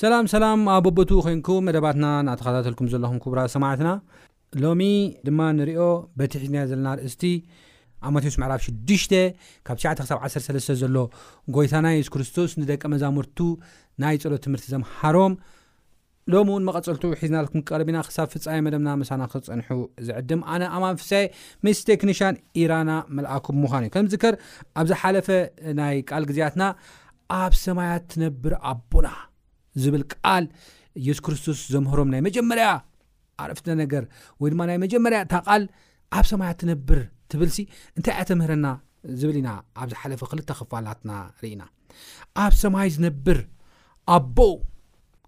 ሰላም ሰላም ኣብ በቦትኡ ኮንኩም መደባትና ናተኸታተልኩም ዘለኹም ክቡራት ሰማዕትና ሎሚ ድማ ንሪኦ በቲ ሒዝናዮ ዘለና ርእስቲ ኣብ ማቴዎስ ምዕራፍ 6ዱሽ ካብ ትዕ ክሳብ 13 ዘሎ ጎይታና የሱስ ክርስቶስ ንደቂ መዛሙርቱ ናይ ፀሎት ትምህርቲ ዘምሓሮም ሎሚ እውን መቐጸልትኡ ሒዝናልኩም ቀረብ ኢና ክሳብ ፍጻሜ መደብና ምሳና ክትጸንሑ ዝዕድም ኣነ ኣማን ፍስሐየ ምስ ቴክኒሻን ኢራና መልኣኩ ብምዃን እዩ ከም ዝከር ኣብ ዝሓለፈ ናይ ቃል ግዜያትና ኣብ ሰማያት ትነብር ኣቦና ዝብል ቃል ኢየሱስ ክርስቶስ ዘምህሮም ናይ መጀመርያ ኣርእፍተ ነገር ወይ ድማ ናይ መጀመርያ እታ ቃል ኣብ ሰማያት ትነብር ትብልሲ እንታይ እያ ተምህረና ዝብል ኢና ኣብ ዝሓለፈ ክልተ ክፋላትና ርኢና ኣብ ሰማይ ዝነብር ኣቦኡ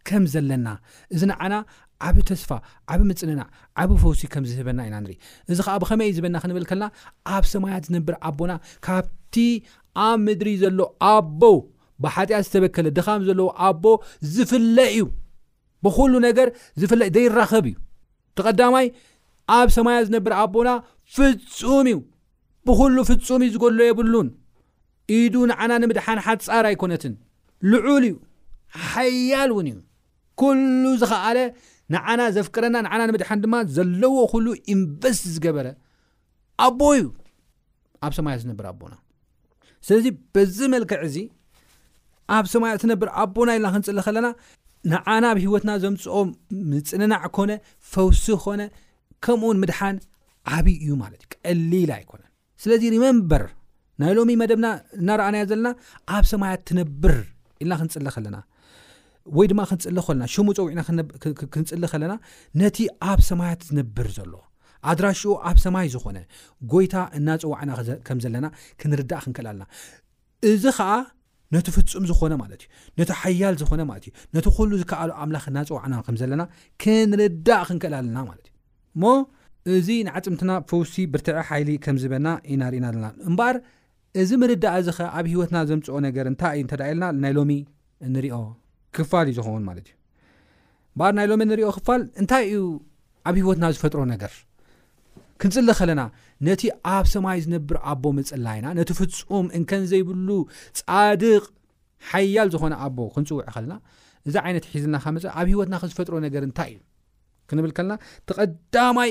ከም ዘለና እዚ ንዓና ዓቢ ተስፋ ዓቢ ምጽንናዕ ዓቢ ፈውሲ ከም ዝህበና ኢና ንርኢ እዚ ከዓ ብኸመይ እዩ ዝበና ክንብል ከልና ኣብ ሰማያት ዝነብር ኣቦና ካብቲ ኣብ ምድሪ ዘሎ ኣቦ ብሓጢኣት ዝተበከለ ድኻም ዘለዎ ኣቦ ዝፍለ እዩ ብኩሉ ነገር ዝፍለ ዘይራኸብ እዩ እቲ ቐዳማይ ኣብ ሰማያ ዝነብር ኣቦና ፍጹም እዩ፣ ብዅሉ ፍጹም እዩ፣ ዝጐድሎ የብሉን። ኢዱ ንዓና ንምድሓን ሓጻር ኣይኰነትን፣ ልዑል እዩ፣ ሓያል እውን እዩ። ኵሉ ዝኸኣለ ንዓና ዘፍቅረና ንዓና ንምድሓን ድማ ዘለዎ ዅሉ ኢንቨስት ዝገበረ ኣቦ እዩ። ኣብ ሰማያት ዝነብር ኣቦና ስለዚ በዚ መልክዕ እዚ ኣብ ሰማያት ዝነብር ኣቦና ኢልና ክንፅሊ ከለና ንዓና ኣብ ሂወትና ዘምፅኦ ምፅንናዕ ኮነ ፈውሲ ኮነ ከምኡውን ምድሓን ዓብዪ እዩ ማለት እዩ ቀሊል ኣይኮነን ስለዚ ሪመምበር ናይ ሎሚ መደብና እናረኣናዮ ዘለና ኣብ ሰማያት ትነብር ኢልና ክንፅሊ ከለና ወይ ድማ ክንጽሊ ኮለና ሽሙ ጸዊዕና ክንጽሊ ከለና ነቲ ኣብ ሰማያት ዝነብር ዘሎ ኣድራሽኡ ኣብ ሰማይ ዝኾነ ጎይታ እናጸዋዕና ከም ዘለና ክንርዳእ ክንክእል ኣለና እዚ ከዓ ነቲ ፍጹም ዝኾነ ማለት እዩ ነቲ ሓያል ዝኾነ ማለት እዩ ነቲ ኩሉ ዝከኣሉ ኣምላኽ እናጸዋዕና ከም ዘለና ክንርዳእ ክንክእል ኣለና ማለት እዩ እሞ እዚ ንዓጽምትና ፈውሲ ብርትዐ ሓይሊ ከም ዝበና ኢና ርኢና ኣለና እምበኣር እዚ ምርዳእ እዚ ከ ኣብ ህይወትና ዘምጽኦ ነገር እንታይ እዩ እንተ ኢልና ናይ ሎሚ እንሪኦ ክፋል እዩ ዝኸውን ማለት እዩ እምበኣር ናይ ሎሚ እንሪኦ ክፋል እንታይ እዩ ኣብ ህይወትና ዝፈጥሮ ነገር ክንጽሊ ከለና ነቲ ኣብ ሰማይ ዝነብር ኣቦ ምጽላይና ነቲ ፍጹም እንከን ዘይብሉ ጻድቕ ሓያል ዝኾነ ኣቦ ክንጽውዕ ከለና እዚ ዓይነት ሒዝልና ከመፀ ኣብ ሂወትና ክዝፈጥሮ ነገር እንታይ እዩ ክንብል ከለና ተቐዳማይ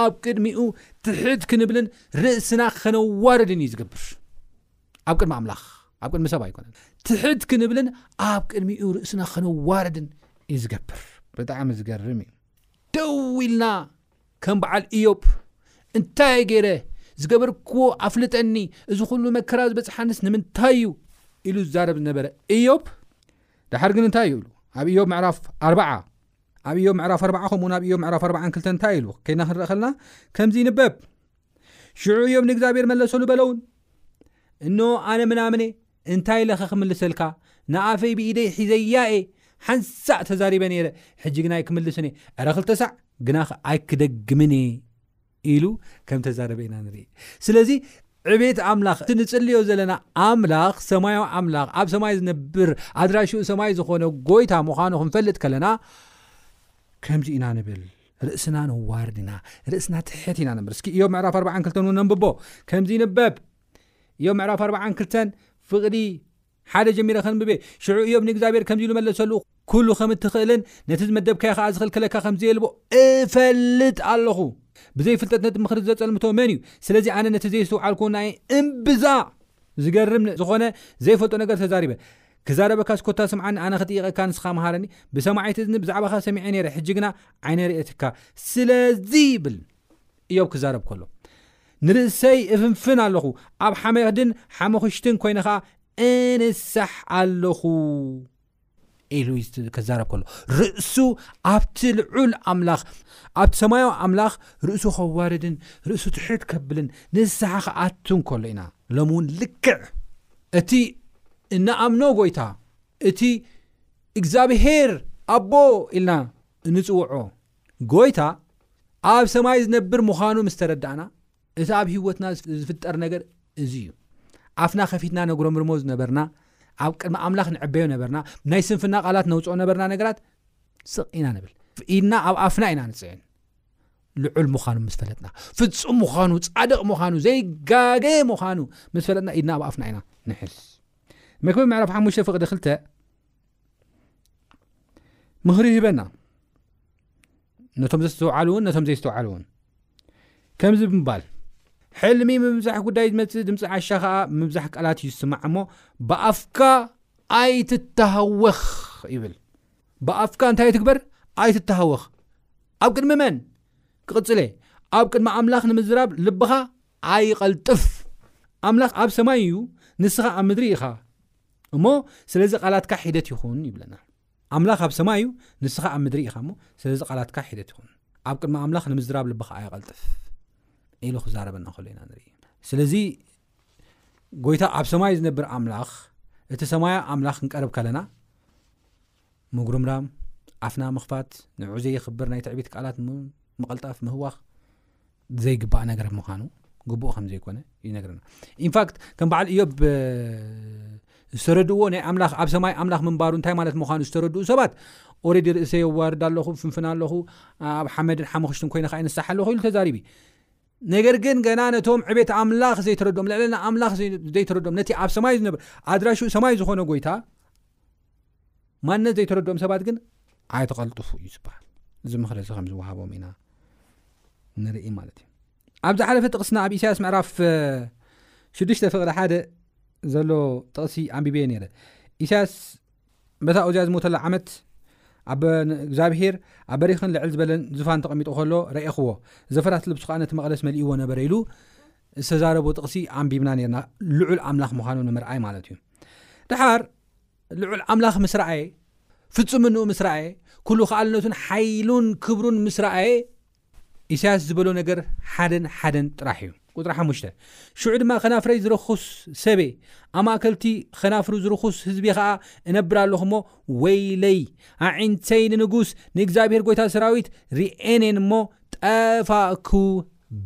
ኣብ ቅድሚኡ ትሕት ክንብልን ርእስና ከነዋርድን እዩ ዝገብር ኣብ ቅድሚ ኣምላኽ ኣብ ቅድሚ ሰብ ኣይኮነን ትሕት ክንብልን ኣብ ቅድሚኡ ርእስና ከነዋርድን እዩ ዝገብር ብጣዕሚ ዝገርም እዩ ደው ኢልና ከም በዓል እዮብ እንታይ ገይረ ዝገበርክዎ ኣፍልጠኒ እዚ ኩሉ መከራ ዝበፅሓንስ ንምንታይ እዩ ኢሉ ዝዛረብ ዝነበረ እዮብ ድሓር ግን እንታይ እዩ ኢሉ ኣብ እዮብ ምዕራፍ ኣርዓ ኣብ እዮብ ምዕራፍ ኣርባዓ ከምኡውን ኣብ እዮብ ምዕራፍ ኣርባዓን ክልተ እንታይ ኢሉ ከይና ክንረእ ከልና ከምዚ ይንበብ ሽዑ እዮብ ንእግዚኣብሔር መለሰሉ በለውን እኖ ኣነ ምናምነ እንታይ ኢለኸ ክምልሰልካ ንኣፈይ ብኢደይ ሒዘያ እየ ሓንሳእ ተዛሪበ ነይረ ሕጂ ግና ኣይክምልስን እየ ዕረ ክልተ ሳዕ ግና ኣይክደግምን እየ ኢሉ ከም ተዛረበ ኢና ንርኢ ስለዚ ዕቤት ኣምላኽ እቲ ንጽልዮ ዘለና ኣምላኽ ሰማያዊ ኣምላኽ ኣብ ሰማይ ዝነብር ኣድራሽኡ ሰማይ ዝኾነ ጎይታ ምዃኑ ክንፈልጥ ከለና ከምዚ ኢና ንብል ርእስና ነዋርድ ኢና ርእስና ትሕት ኢና ነምር እስኪ እዮ ምዕራፍ 4 ክልተን እውን ነንብቦ ከምዚ ይንበብ እዮ ምዕራፍ 4 ክልተን ፍቕዲ ሓደ ጀሚረ ከንብቤ ሽዑ እዮብ ንእግዚኣብሔር ከምዚ ኢሉ መለሰሉ ኩሉ ከም እትኽእልን ነቲ ዝመደብካዮ ከኣ ዝኽልክለካ ከም ዘየልቦ እፈልጥ ኣሎኹ ብዘይ ፍልጠት ነቲ ምኽሪ ዘጸልምቶ መን እዩ ስለዚ ኣነ ነቲ ዘየስተውዓልክዎ ንኣይ እምብዛ ዝገርም ዝኾነ ዘይፈልጦ ነገር ተዛሪበ ክዛረበካስ ኮታ ስምዓኒ ኣነ ክጥይቐካ ንስኻ ምሃረኒ ብሰማዒት እዝኒ ብዛዕባኻ ሰሚዐ ነይረ ሕጂ ግና ዓይነይ ርእየትካ ስለዚ ይብል እዮብ ክዛረብ ከሎ። ንርእሰይ እፍንፍን ኣለኹ፣ ኣብ ሓመድን ሓሙኽሽትን ኰይነ ኸኣ እንሳሕ ኣለኹ። ኢሉ ክዛረብ ከሎ። ርእሱ ኣብቲ ልዑል ኣምላኽ፣ ኣብቲ ሰማያዊ ኣምላኽ ርእሱ ከዋርድን ርእሱ ትሕት ከብልን ንስሓ ክኣቱን ከሎ ኢና። ሎሚ እውን ልክዕ እቲ እንኣምኖ ጐይታ፣ እቲ እግዚኣብሄር ኣቦ ኢልና እንጽውዖ ጎይታ ኣብ ሰማይ ዝነብር ምዃኑ ምስ ተረዳእና፣ እቲ ኣብ ህይወትና ዝፍጠር ነገር እዚ እዩ። ኣፍና ከፊትና ነጉረምርሞ ዝነበርና፣ ኣብ ቅድሚ ኣምላኽ ንዕበዮ ነበርና፣ ናይ ስንፍና ቃላት ነውጽኦ ነበርና ነገራት ስቕ ኢና ንብል። ኢድና ኣብ ኣፍና ኢና ንጽዕን። ልዑል ምዃኑ ምስ ፈለጥና፣ ፍጹም ምዃኑ፣ ጻድቕ ምዃኑ፣ ዘይጋገ ምዃኑ ምስ ፈለጥና ኢድና ኣብ ኣፍና ኢና ንሕዝ። መክብብ ምዕራፍ ሓሙሽተ ፍቕዲ ክልተ ምኽሪ ይህበና ነቶም ዘስተውዓልውን ነቶም ዘይስተውዓልውን ከምዚ ብምባል ሕልሚ ምምዛሕ ጉዳይ ዝመፅእ ድምፂ ዓሻ ከዓ ምምዛሕ ቃላት እዩ ዝስማዕ እሞ ብኣፍካ ኣይትተሃወኽ ይብል ብኣፍካ እንታይ ትግበር ኣይትተሃወኽ ኣብ ቅድሚ መን ክቕፅለ ኣብ ቅድሚ ኣምላኽ ንምዝራብ ልብኻ ኣይቐልጥፍ ኣምላኽ ኣብ ሰማይ እዩ ንስኻ ኣብ ምድሪ ኢኻ እሞ ስለዚ ቓላትካ ሒደት ይኹን ይብለና ኣምላኽ ኣብ ሰማይ እዩ ንስኻ ኣብ ምድሪ ኢኻ እሞ ስለዚ ቓላትካ ሒደት ይኹን ኣብ ቅድሚ ኣምላኽ ንምዝራብ ልብኻ ኣየቐልጥፍ ኢሉ ክዛረበና ከሎ ኢና ንርኢ ስለዚ ጎይታ ኣብ ሰማይ ዝነብር ኣምላኽ እቲ ሰማያ ኣምላኽ ክንቀርብ ከለና ምጉርምራም፣ ኣፍና ምኽፋት፣ ንዕዑ ዘየኽብር ናይ ትዕቢት ቃላት ምቕልጣፍ፣ ምህዋኽ ዘይግባእ ነገር ምዃኑ ግቡእ ከም ዘይኮነ ይነግርና። ኢንፋክት ከም በዓል እዮብ ዝተረድእዎ ናይ ኣምላኽ ኣብ ሰማይ ኣምላኽ ምንባሩ እንታይ ማለት ምዃኑ ዝተረድኡ ሰባት ኦሬዲ ርእሰ የዋርድ ኣለኹ ፍንፍን ኣለኹ ኣብ ሓመድን ሓመኽሽትን ኮይነ ከዓ ይንሳሕ ኣለኹ ኢሉ ተዛሪቢ ነገር ግን ገና ነቶም ዕቤት ኣምላኽ ዘይተረዶም ልዕልና ኣምላኽ ዘይተረዶም ነቲ ኣብ ሰማይ ዝነብር ኣድራሽኡ ሰማይ ዝኾነ ጎይታ ማንነት ዘይተረድኦም ሰባት ግን ኣይተቐልጥፉ እዩ ዝበሃል እዚ ምክሪ እዚ ከም ዝወሃቦም ኢና ንርኢ ማለት እዩ ኣብ ዝሓለፈ ጥቕስና ኣብ ኢሳያስ ምዕራፍ ሽዱሽተ ፍቕሪ ሓደ ዘሎ ጥቕሲ ኣንቢቤ ነይረ ኢሳያስ በታ ኡዝያ ዝሞተላ ዓመት ኣብ እግዚኣብሄር ኣብ በሪክን ልዕል ዝበለን ዝፋን ተቐሚጡ ከሎ ረኤኽዎ ዘፈራት ልብሱ ከዓ ነቲ መቕደስ መሊእዎ ነበረ ኢሉ ዝተዛረቦ ጥቕሲ ኣንቢብና ነርና ልዑል ኣምላኽ ምዃኑ ንምርኣይ ማለት እዩ ድሓር ልዑል ኣምላኽ ምስ ረኣየ ፍፁምንኡ ምስ ረኣየ ኩሉ ከኣልነቱን ሓይሉን ክብሩን ምስ ረኣየ ኢሳያስ ዝበሎ ነገር ሓደን ሓደን ጥራሕ እዩ ቁፅሪ ሓሙሽተ ሽዑ ድማ ከናፍረይ ዝረኹስ ሰበ ኣብ ማእከልቲ ከናፍሩ ዝርኹስ ህዝቢ ከዓ እነብር ኣለኹ እሞ ወይለይ ኣዒንተይ ንንጉስ ንእግዚኣብሄር ጎይታ ሰራዊት ርኤኔን እሞ ጠፋእኩ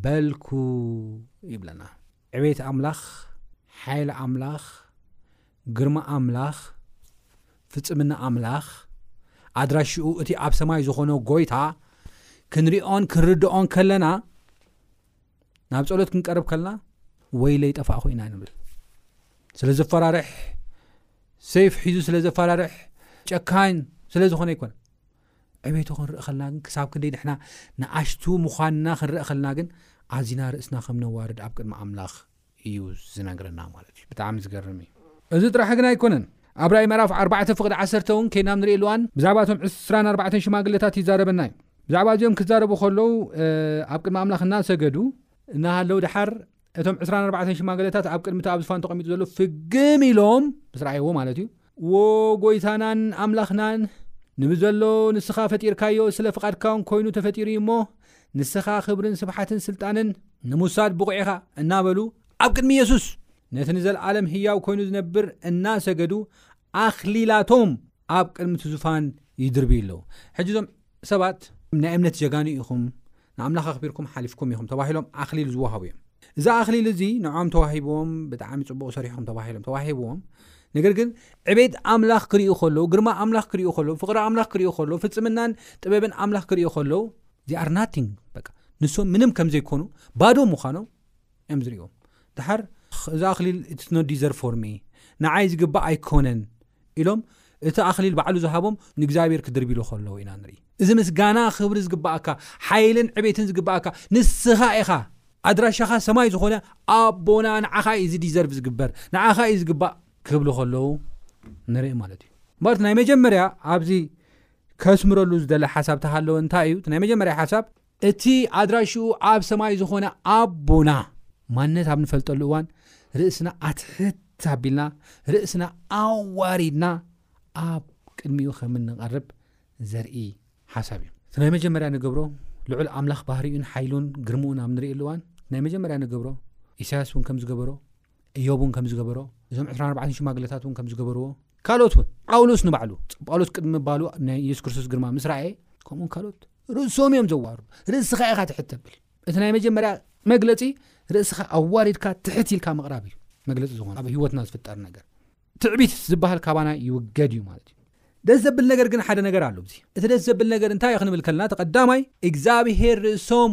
በልኩ ይብለና ዕቤት ኣምላኽ፣ ሓይሊ ኣምላኽ፣ ግርማ ኣምላኽ፣ ፍጽምና ኣምላኽ፣ ኣድራሽኡ እቲ ኣብ ሰማይ ዝኾኖ ጎይታ ክንሪኦን ክንርድኦን ከለና ናብ ጸሎት ክንቀርብ ከልና ወይለይ ጠፋእኹ ኢና ንብል ስለ ዘፈራርሕ ሰይፍ ሒዙ ስለ ዘፈራርሕ ጨካን ስለ ዝኾነ ኣይኮነ ዕቤቱ ክንርኢ ከለና ግን ክሳብ ክንደይ ንሕና ንኣሽቱ ምዃንና ክንርኢ ከለና ግን ኣዚና ርእስና ከም ነዋርድ ኣብ ቅድሚ ኣምላኽ እዩ ዝነግረና ማለት እዩ ብጣዕሚ ዝገርም እዩ እዚ ጥራሕ ግን ኣይኮነን ኣብ ራእይ ምዕራፍ ዓርባዕተ ፍቕዲ ዓሰርተ እውን ከይና ኣብ ንርእየሉ እዋን ብዛዕባ እቶም ዕስራን ኣርባዕተን ሽማግለታት ይዛረበና እዩ ብዛዕባ እዚኦም ክዛረቡ ከለዉ ኣብ ቅድሚ ኣምላኽ እናሰገዱ እናሃለዉ ድሓር እቶም ዕስራን ኣርባዕተን ሽማግለታት ኣብ ቅድሚ እቲ ኣብ ዝፋን ተቐሚጡ ዘሎ ፍግም ኢሎም ምስ ረኣይዎ ማለት እዩ እዎ ጎይታናን ኣምላኽናን ንብዘሎ ንስኻ ፈጢርካዮ ስለ ፍቓድካውን ኮይኑ ተፈጢሩ እዩ እሞ ንስኻ ክብርን ስብሓትን ስልጣንን ንምውሳድ ብቑዕ ኢኻ እናበሉ ኣብ ቅድሚ የሱስ ነቲ ንዘልኣለም ህያው ኮይኑ ዝነብር እናሰገዱ ኣኽሊላቶም ኣብ ቅድሚ እቲ ዙፋን ይድርብዩ ኣለዉ። ሕጂ እዞም ሰባት ናይ እምነት ጀጋኑ ኢኹም ንኣምላኽ ኣኽቢርኩም ሓሊፍኩም ኢኹም ተባሂሎም ኣኽሊል ዝወሃቡ እዮም እዚ ኣኽሊል እዚ ንዖም ተዋሂብዎም ብጣዕሚ ፅቡቕ ሰሪሕኹም ተባሂሎም ተዋሂብዎም ነገር ግን ዕቤት ኣምላኽ ክሪኡ ከለዉ ግርማ ኣምላኽ ክሪኡ ከለዉ ፍቕሪ ኣምላኽ ክሪኡ ከለዉ ፍፅምናን ጥበብን ኣምላኽ ክሪኡ ከለዉ ዚኣር ናቲንግ በቃ ንሶም ምንም ከም ዘይኮኑ ባዶ ምዃኖም እዮም ዝሪእዎም ድሓር እዚ ኣኽሊል ኢትስ ኖት ዲዘር ፎርሚ ንዓይ ዝግባእ ኣይኮነን ኢሎም እቲ ኣኽሊል ባዕሉ ዝሃቦም ንእግዚኣብሔር ክድርብይሉ ከለዉ ኢና ንርኢ። እዚ ምስጋና ክብሪ ዝግብኣካ ሓይልን ዕቤትን ዝግብኣካ ንስኻ ኢኻ ኣድራሻኻ ሰማይ ዝኾነ ኣቦና ንዓኻ እዩ እዚ ዲዘርቭ ዝግበር ንዓኻ እዩ ዝግባእ ክብሉ ከለዉ ንርኢ ማለት እዩ ማለት ናይ መጀመርያ ኣብዚ ከስምረሉ ዝደለ ሓሳብ ተሃለወ እንታይ እዩ ናይ መጀመርያ ሓሳብ እቲ ኣድራሽኡ ኣብ ሰማይ ዝኾነ ኣቦና ማንነት ኣብ ንፈልጠሉ እዋን ርእስና ኣትሕት ኣቢልና ርእስና ኣዋሪድና ኣብ ቅድሚኡ ከም እንቐርብ ዘርኢ ሓሳብ እዩ እቲ ናይ መጀመርያ ንገብሮ ልዑል ኣምላኽ ባህሪኡን ሓይሉን ግርምኡን ኣብ ንርእየሉ እዋን ናይ መጀመርያ ንገብሮ ኢሳያስ እውን ከም ዝገበሮ እዮብ እውን ከም ዝገበሮ እዞም 24 ሽማግለታት እውን ከም ዝገበርዎ ካልኦት እውን ጳውሎስ ንባዕሉ ጳውሎስ ቅድሚ ምባሉ ናይ የሱስ ክርስቶስ ግርማ ምስ ርኣየ ከምኡውን ካልኦት ርእሶም እዮም ዘዋሩ ርእስኻ ኢኻ ትሕት ተብል እቲ ናይ መጀመርያ መግለፂ ርእስኻ ኣዋሪድካ ትሕት ኢልካ ምቕራብ እዩ መግለፂ ዝኾኑ ኣብ ሂወትና ዝፍጠር ነገር ትዕቢት ዝበሃል ካባና ይውገድ እዩ ማለት እዩ። ደስ ዘብል ነገር ግን ሓደ ነገር ኣሎ ኣብዚ እቲ ደስ ዘብል ነገር እንታይ እዩ ክንብል ከለና እቲ ቀዳማይ እግዚኣብሄር ርእሶም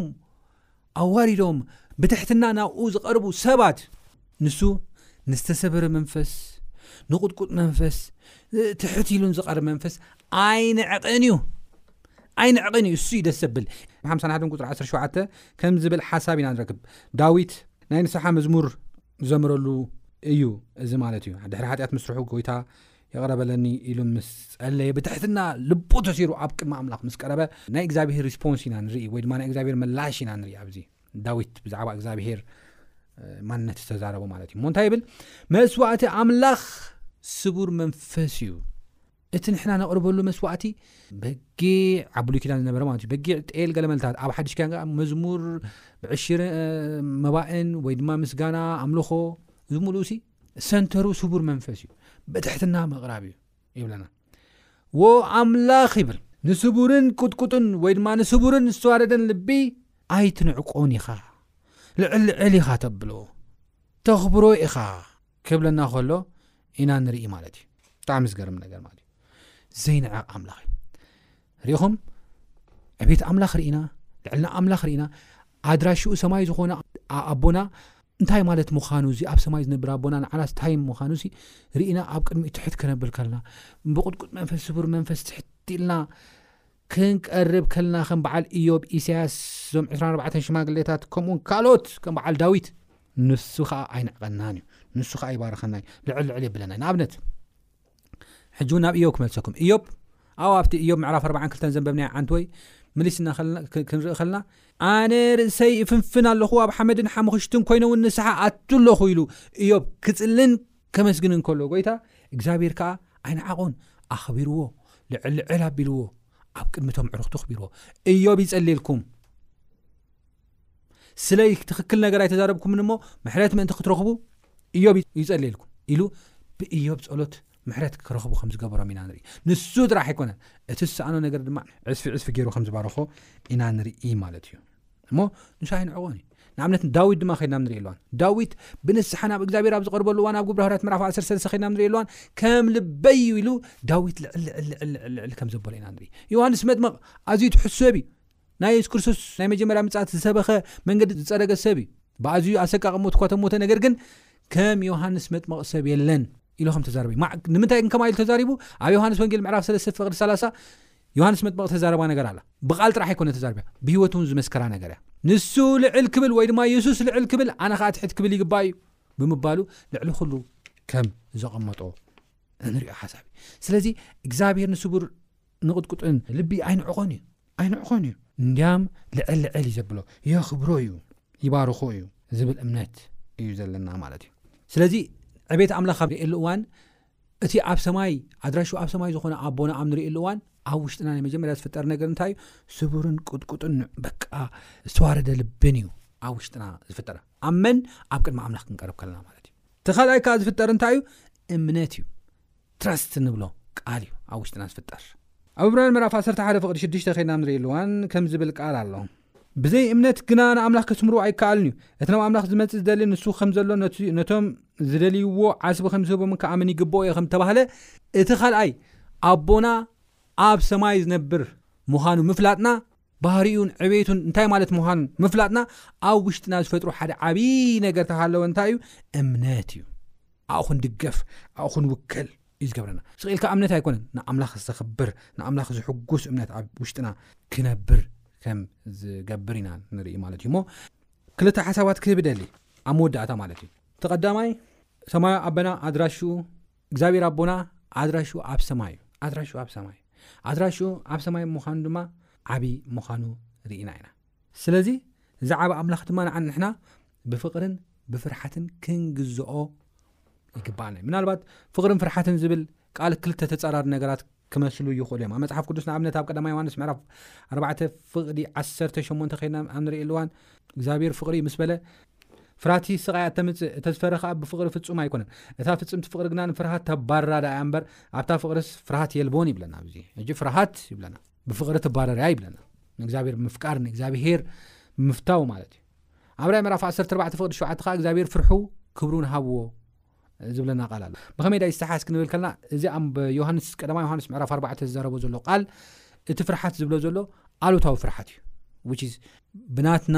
ኣዋሪዶም ብትሕትና ናብኡ ዝቐርቡ ሰባት ንሱ ንዝተሰበረ መንፈስ ንቁጥቁጥ መንፈስ ትሕት ኢሉን ዝቐርብ መንፈስ ኣይንዕቕን እዩ ኣይንዕቕን እዩ እሱ እዩ ደስ ዘብል ሓምሳን ሓደን ቁፅሪ ዓሰርተ ሸውዓተ ከም ዝብል ሓሳብ ኢና ንረክብ ዳዊት ናይ ንስሓ መዝሙር ንዘምረሉ እዩ እዚ ማለት እዩ ድሕሪ ሓጢኣት ምስርሑ ጎይታ የቕረበለኒ ኢሉ ምስ ጸለየ ብትሕትና ልቡ ተሲሩ ኣብ ቅድሚ ኣምላኽ ምስ ቀረበ ናይ እግዚኣብሄር ሪስፖንስ ኢና ንርኢ ወይ ድማ ናይ እግዚኣብሄር ምላሽ ኢና ንርኢ ኣብዚ ዳዊት ብዛዕባ እግዚኣብሄር ማንነት ዝተዛረቦ ማለት እዩ እሞ እንታይ ይብል መስዋእቲ ኣምላኽ ስቡር መንፈስ እዩ እቲ ንሕና ነቕርበሉ መስዋእቲ በጊዕ ኣብ ብሉይ ኪዳን ዝነበረ ማለት እዩ በጊዕ ጤል ገለ መልታት ኣብ ሓድሽ ኪዳን ከዓ መዝሙር ብዕሽር መባእን ወይ ድማ ምስጋና ኣምልኾ እዚ ሙሉእ ሲ ሰንተሩ ስቡር መንፈስ እዩ ብትሕትና ምቕራብ እዩ ይብለና ወ ኣምላኽ ይብል ንስቡርን ቁጥቁጥን ወይ ድማ ንስቡርን ዝተዋረደን ልቢ ኣይትንዕቆን ኢኻ ልዕል ልዕል ኢኻ ተብሎ ተኽብሮ ኢኻ ክብለና ከሎ ኢና ንርኢ ማለት እዩ ብጣዕሚ ዝገርም ነገር ማለት እዩ ዘይንዕቕ ኣምላኽ እዩ ርኢኹም ዕቤት ኣምላኽ ርኢና ልዕልና ኣምላኽ ርኢና ኣድራሽኡ ሰማይ ዝኾነ ኣቦና እንታይ ማለት ምዃኑ እዚ ኣብ ሰማይ ዝነብር ኣቦና ንዓና ስታይ ምዃኑ ሲ ርኢና ኣብ ቅድሚኡ ትሕት ክነብል ከለና ብቕጥቁጥ መንፈስ ስቡር መንፈስ ትሕት ኢልና ክንቀርብ ከልና ከም በዓል እዮብ፣ ኢሳያስ፣ እዞም ዕስራን ኣርባዕተን ሽማግሌታት ከምኡውን ካልኦት ከም በዓል ዳዊት ንሱ ከኣ ኣይንዕቐናን እዩ ንሱ ከኣ ይባርኸና እዩ ልዕል ልዕል የብለና እዩ ንኣብነት ሕጂ እውን ናብ እዮብ ክመልሰኩም እዮብ ኣብ ኣብቲ እዮብ ምዕራፍ ኣርባዓን ክልተን ዘንበብናዮ ዓንት ወይ ምሊስ ክንርኢ ከልና ኣነ ርእሰይ እፍንፍን ኣለኹ ኣብ ሓመድን ሓሙኽሽትን ኮይነ እውን ንስሓ ኣቱ ኣለኹ ኢሉ እዮብ ክጽልን ከመስግን እንከሎ ጐይታ እግዚኣብሄር ከኣ ኣይነዓቖን፣ ኣኽቢርዎ፣ ልዕል ልዕል ኣቢልዎ፣ ኣብ ቅድሚ እቶም ኣዕሩኽቱ ኣኽቢርዎ። እዮብ ይጸልየልኩም፣ ስለይ ትኽክል ነገር ኣይተዛረብኩምን እሞ ምሕረት ምእንቲ ክትረኽቡ እዮብ ይጸልየልኩም ኢሉ ብእዮብ ጸሎት ምሕረት ክረኽቡ ከም ዝገበሮም ኢና ንርኢ ንሱ ጥራሕ ኣይኮነን እቲ ዝሰኣኖ ነገር ድማ ዕስፊ ዕስፊ ገይሩ ከም ዝባረኾ ኢና ንርኢ ማለት እዩ እሞ ንሱ ኣይንዕቆን እዩ ንኣብነት ዳዊት ድማ ከድናም ንሪኢ ኣለዋን ዳዊት ብንስሓ ናብ እግዚኣብሔር ኣብ ዝቐርበሉ እዋን ኣብ ጉብሪ ሃርያት ምዕራፍ 13 ከድናም ንሪኢ ኣለዋን ከም ልበይ እዩ ኢሉ ዳዊት ልዕልዕልዕልዕልዕል ከም ዘበሎ ኢና ንርኢ ዮሃንስ መጥመቕ ኣዝዩ ትሕሱ ሰብ እዩ ናይ የሱስ ክርስቶስ ናይ መጀመርያ ምፅት ዝሰበኸ መንገዲ ዝፀረገ ሰብ እዩ ብኣዝዩ ኣሰቃቂ ሞት እኳ ተሞተ ነገር ግን ከም ዮሃንስ መጥመቕ ሰብ የለን ኢሉ ከም ተዛረበ ማዕ ንምንታይ ግን ከማይ ኢሉ ተዛሪቡ ኣብ ዮሃንስ ወንጌል ምዕራፍ ሰለስተ ፍቕዲ ሰላሳ ዮሃንስ መጥመቕ ተዛረባ ነገር ኣላ ብቓል ጥራሕ ኣይኮነ ተዛርብያ ብህይወት እውን ዝመስከራ ነገር እያ ንሱ ልዕል ክብል ወይ ድማ የሱስ ልዕል ክብል ኣነ ከዓ ትሕት ክብል ይግባእ እዩ ብምባሉ ልዕሊ ኩሉ ከም ዘቐመጦ እንሪኦ ሓሳብ እዩ ስለዚ እግዚኣብሄር ንስቡር ንቕጥቁጥን ልቢ ኣይንዕቆን እዩ ኣይንዕቆን እዩ። እንድያም ልዕል ልዕል እዩ ዘብሎ የኽብሮ እዩ ይባርኾ እዩ ዝብል እምነት እዩ ዘለና ማለት እዩ። ስለዚ ዕቤት ኣምላኽ ኣብ ንርእየሉ እዋን እቲ ኣብ ሰማይ ኣድራሹ ኣብ ሰማይ ዝኾነ ኣቦና ኣብ ንርእየሉ እዋን ኣብ ውሽጥና ናይ መጀመርያ ዝፍጠር ነገር እንታይ እዩ ስቡርን ቁጥቁጥን በቃ ዝተዋረደ ልብን እዩ ኣብ ውሽጥና ዝፍጠር ኣብ መን ኣብ ቅድሚ ኣምላኽ ክንቀርብ ከለና ማለት እዩ እቲ ካልኣይ ከዓ ዝፍጠር እንታይ እዩ እምነት እዩ Trust ንብሎ ቃል እዩ ኣብ ውሽጥና ዝፍጠር። ኣብ ዕብራውያን ምዕራፍ ዓሰርተ ሓደ ፍቕዲ ሽዱሽተ ከድና ኣብ ንርእየሉ እዋን ከምዚ ዝብል ቃል ኣሎ። ብዘይ እምነት ግና ንኣምላኽ ክትምርዎ ኣይከኣልን እዩ። እቲ ናብ ኣምላኽ ዝመጽእ ዝደሊ ንሱ ከም ዘሎ ነቲ ነቶም ዝደልይዎ ዓስቢ ከም ዝህቦምን ክኣምን ይግብኦ እዮ ከም እተባህለ እቲ ካልኣይ ኣቦና ኣብ ሰማይ ዝነብር ምዃኑ ምፍላጥና ባህሪኡን ዕቤቱን እንታይ ማለት ምዃኑ ምፍላጥና ኣብ ውሽጥና ዝፈጥሮ ሓደ ዓብዪ ነገር ተሃለወ እንታይ እዩ እምነት እዩ ኣብኡ ክንድገፍ ኣብኡ ክንውከል እዩ ዝገብረና ስቕኢልካ እምነት ኣይኮነን ንኣምላኽ ዘኽብር ንኣምላኽ ዝሕጉስ እምነት ኣብ ውሽጥና ክነብር ከም ዝገብር ኢና ንርኢ ማለት እዩ እሞ ክልተ ሓሳባት ክህብ ደሊ ኣብ መወዳእታ ማለት እዩ ተቐዳማይ ሰማዮ ኣበና ኣድራሽኡ እግዚኣብሔር ኣቦና ኣድራሹ ኣብ ሰማይ እዩ ኣድራሹ ኣብ ሰማይ እዩ ኣድራሹ ኣብ ሰማይ ምዃኑ ድማ ዓብዪ ምዃኑ ርኢና ኢና ስለዚ ዛዕባ ኣምላኽ ድማ ንዓ ንሕና ብፍቕርን ብፍርሓትን ክንግዝኦ ይግባኣና ምናልባት ፍቕርን ፍርሓትን ዝብል ቃል ክልተ ተፃራሪ ነገራት ክመስሉ ይኽእሉ እዮም። ኣብ መጽሓፍ ቅዱስ ንኣብነት ኣብ ቀዳማ ዮሃንስ ምዕራፍ ኣርባዕተ ፍቕዲ ዓሰርተ ሸሞንተ ከይድና ኣብ ንርእየሉ እዋን እግዚኣብሔር ፍቕሪ እዩ ምስ በለ ፍራቲ ስቓይ እተምጽእ እተዝፈረ ከኣ ብፍቕሪ ፍጹም ኣይኮነን እታ ፍጽምቲ ፍቕሪ ግና ንፍርሃት ተባርራ ደኣ እያ እምበር ኣብታ ፍቕርስ ፍርሃት የልቦን ይብለና ኣብዚ ሕጂ ፍርሃት ይብለና ብፍቕሪ ትባረር እያ ይብለና ንእግዚኣብሔር ብምፍቃር ንእግዚኣብሔር ምፍታው ማለት እዩ ኣብ ራይ ምዕራፍ 14 ፍቕዲ ሸውዓተ ከኣ እግዚኣብሔር ፍርሑ ክብሩን ሃብዎ ዝብለና ቃል ኣሎ ብኸመይ ዳይ ዝተሓስ ክንብል ከልና እዚ ኣብ ዮሃንስ ቀዳማ ዮሃንስ ምዕራፍ ኣርባዕተ ዝዛረቦ ዘሎ ቃል እቲ ፍርሓት ዝብሎ ዘሎ ኣሉታዊ ፍርሓት እዩ ዊች ብናትና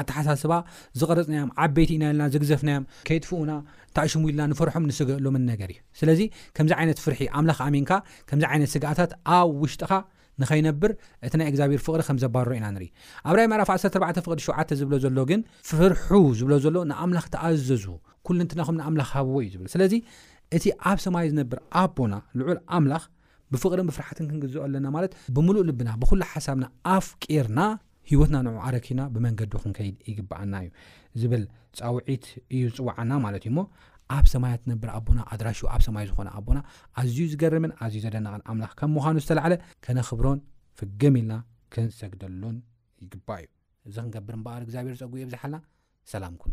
ኣተሓሳስባ ዝቐረፅናዮም ዓበይቲ ኢና ኢልና ዝግዘፍናዮም ከይጥፍኡና ታሽሙ ኢልና ንፈርሖም ንስገእሎምን ነገር እዩ ስለዚ ከምዚ ዓይነት ፍርሒ ኣምላኽ ኣሚንካ ከምዚ ዓይነት ስግኣታት ኣብ ውሽጥኻ ንኸይነብር እቲ ናይ እግዚኣብሔር ፍቕሪ ከም ዘባርሮ ኢና ንርኢ ኣብ ራይ ምዕራፍ 14 ፍቕዲ ሸውዓተ ዝብሎ ዘሎ ግን ፍርሑ ዝብሎ ዘሎ ንኣምላኽ ተኣዘዙ ኵልንትናኹም ንኣምላኽ ሃብዎ እዩ ዝብል። ስለዚ፣ እቲ ኣብ ሰማይ ዝነብር ኣቦና፣ ልዑል ኣምላኽ፣ ብፍቕርን ብፍርሓትን ክንግዝኦ ኣለና፣ ማለት ብምሉእ ልብና፣ ብዅሉ ሓሳብና ኣፍቂርና፣ ህይወትና ንዕኡ ኣረኪብና ብመንገዱ ክንከይድ ይግብኣና እዩ ዝብል ጻውዒት እዩ ዝጽውዓና ማለት እዩ እሞ፣ ኣብ ሰማያት ዝነብር ኣቦና፣ ኣድራሽኡ ኣብ ሰማይ ዝዀነ ኣቦና፣ ኣዝዩ ዝገርምን ኣዝዩ ዘደንቕን ኣምላኽ ከም ምዃኑ ዝተላዕለ ከነኽብሮን ፍግም ኢልና ክንሰግደሉን ይግባእ እዩ። እዚ ክንገብር እምበኣር እግዚኣብሄር ጸግኡ የብዝሓልና። ሰላም ኩኑ።